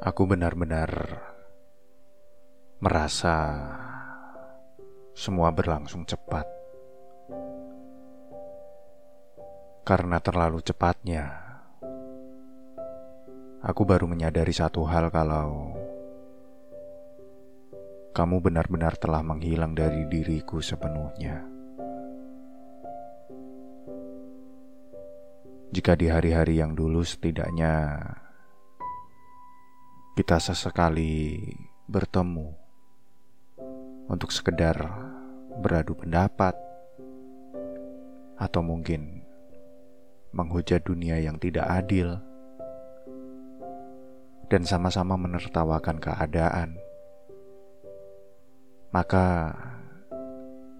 Aku benar-benar merasa semua berlangsung cepat. Karena terlalu cepatnya, aku baru menyadari satu hal kalau kamu benar-benar telah menghilang dari diriku sepenuhnya. Jika di hari-hari yang dulu setidaknya kita sesekali bertemu untuk sekedar beradu pendapat atau mungkin menghujat dunia yang tidak adil dan sama-sama menertawakan keadaan. Maka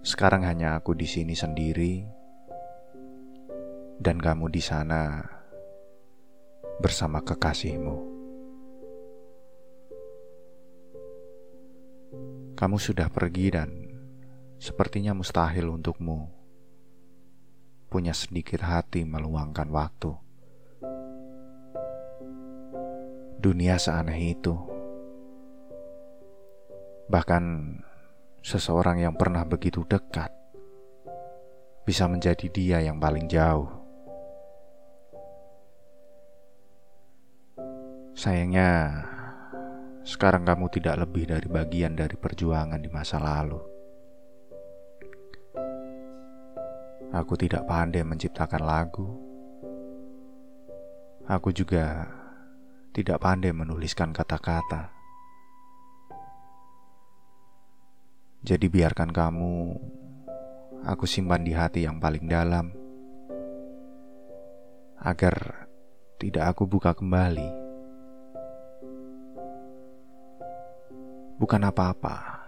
sekarang hanya aku di sini sendiri dan kamu di sana bersama kekasihmu. Kamu sudah pergi dan sepertinya mustahil untukmu punya sedikit hati meluangkan waktu. Dunia seaneh itu. Bahkan seseorang yang pernah begitu dekat bisa menjadi dia yang paling jauh. Sayangnya, sekarang kamu tidak lebih dari bagian dari perjuangan di masa lalu. Aku tidak pandai menciptakan lagu. Aku juga tidak pandai menuliskan kata-kata. Jadi biarkan kamu aku simpan di hati yang paling dalam agar tidak aku buka kembali bukan apa-apa.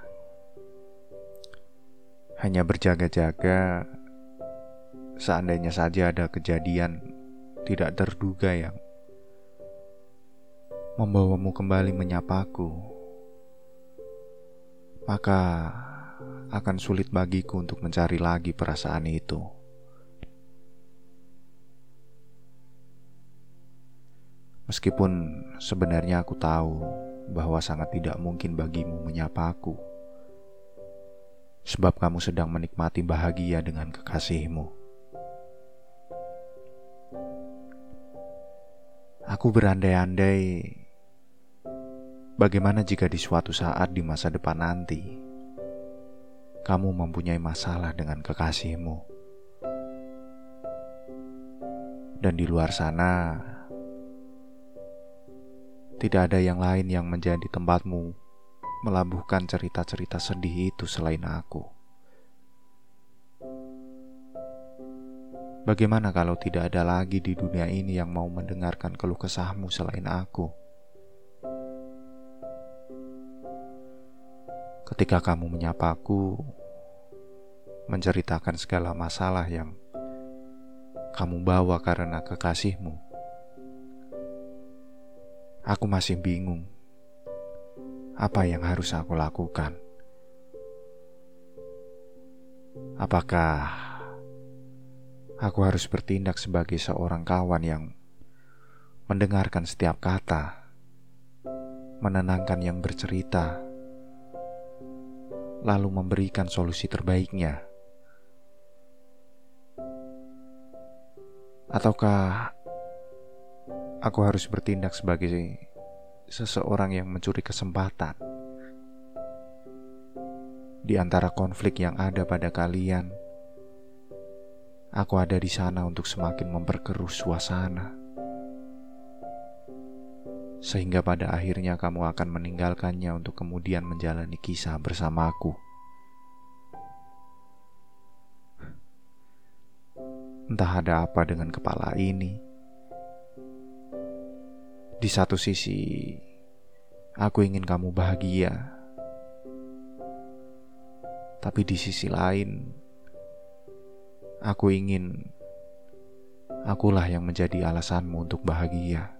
Hanya berjaga-jaga seandainya saja ada kejadian tidak terduga yang membawamu kembali menyapaku, maka akan sulit bagiku untuk mencari lagi perasaan itu. Meskipun sebenarnya aku tahu bahwa sangat tidak mungkin bagimu menyapa aku, sebab kamu sedang menikmati bahagia dengan kekasihmu. Aku berandai-andai bagaimana jika di suatu saat di masa depan nanti kamu mempunyai masalah dengan kekasihmu, dan di luar sana tidak ada yang lain yang menjadi tempatmu melabuhkan cerita-cerita sedih itu selain aku. Bagaimana kalau tidak ada lagi di dunia ini yang mau mendengarkan keluh kesahmu selain aku? Ketika kamu menyapaku, menceritakan segala masalah yang kamu bawa karena kekasihmu Aku masih bingung apa yang harus aku lakukan. Apakah aku harus bertindak sebagai seorang kawan yang mendengarkan setiap kata, menenangkan yang bercerita, lalu memberikan solusi terbaiknya? Ataukah Aku harus bertindak sebagai seseorang yang mencuri kesempatan di antara konflik yang ada pada kalian. Aku ada di sana untuk semakin memperkeruh suasana, sehingga pada akhirnya kamu akan meninggalkannya untuk kemudian menjalani kisah bersamaku. Entah ada apa dengan kepala ini di satu sisi, aku ingin kamu bahagia, tapi di sisi lain, aku ingin akulah yang menjadi alasanmu untuk bahagia.